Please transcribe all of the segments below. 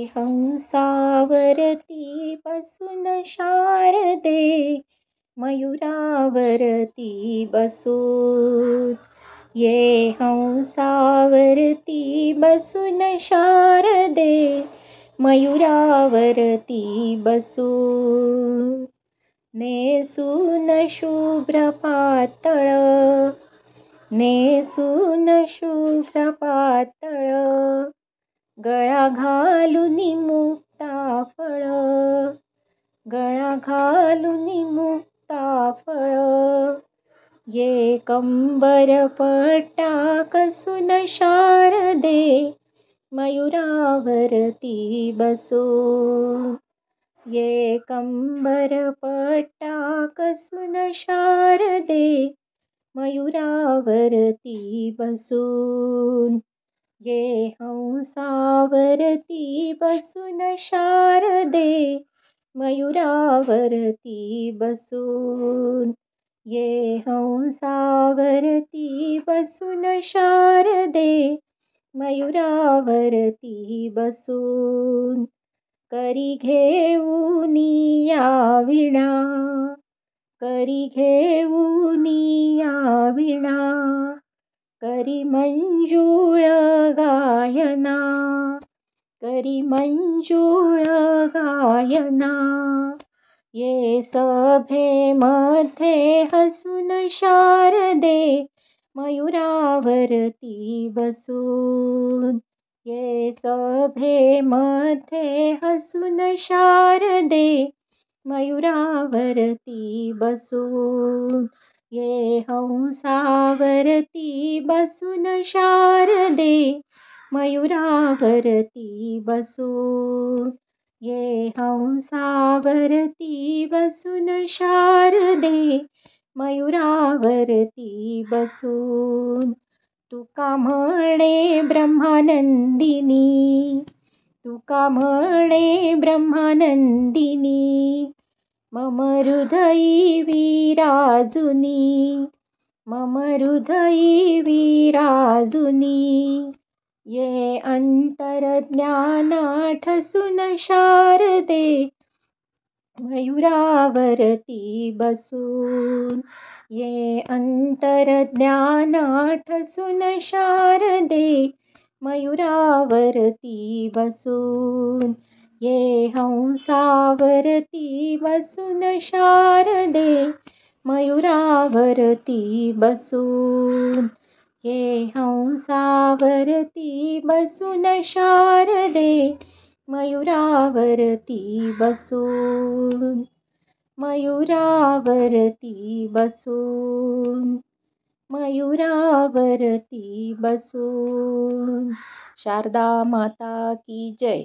े हंसा वरति बसु मयूरावरति बस ये हंसा वरती बसु न शारदे मयूरावरति बसु ने सून शुभ्र पत ने सून गळा घालून मुक्ता फळ. गळा घालून मुक्ता फळ. ये कंबर पट्टा कसून शारदे मयुरावरती बसू. ये कंबर पट्टा कसून शारदे मयुरावरती बसून ये हंसावरती बसून शारदे मयुरावरती बसून. ये हंसावरती बसून शारदे मयुरावरती बसून. करी घेऊन या विणा करी घेऊन या विणा. करिमञ्जूळगायना करिमञ्जूळगायना ये सभे मध्ये हसुन शारदे मयुरावरती बसूल ये सभे मध्ये हसुन शारदे मयुरावरती मयूरावरतिसूल ये हंसावरती बसून शारदे मयुरावरती बसून. ये हंसावरती बसून शारदे मयुरावरती बसून. तुका म्हणे ब्रह्मानंदिनी तुका म्हणे ब्रह्मानंदिनी मम हृदयी विराजुनी मम हृदयी विराजुनी ये अंतरज्ञाना ठसून शारदे मयुरावरती बसून ये अंतरज्ञाना ठसून शारदे मयुरावरती बसून ये हंसावरती बसून शारदे मयुरावरती बसून. ये हंसावरती बसून शारदे मयुरावरती बसून. मयुरावरती बसून मयुरावरती बसून. शारदा माता की जय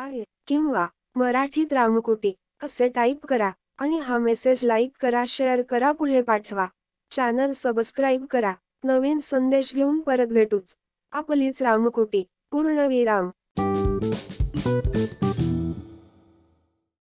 आहे किंवा मराठीत रामकोटी असे टाईप करा आणि हा मेसेज लाईक करा शेअर करा पुढे पाठवा. चॅनल सबस्क्राईब करा. नवीन संदेश घेऊन परत भेटूच. आपलीच रामकोटी पूर्ण विराम.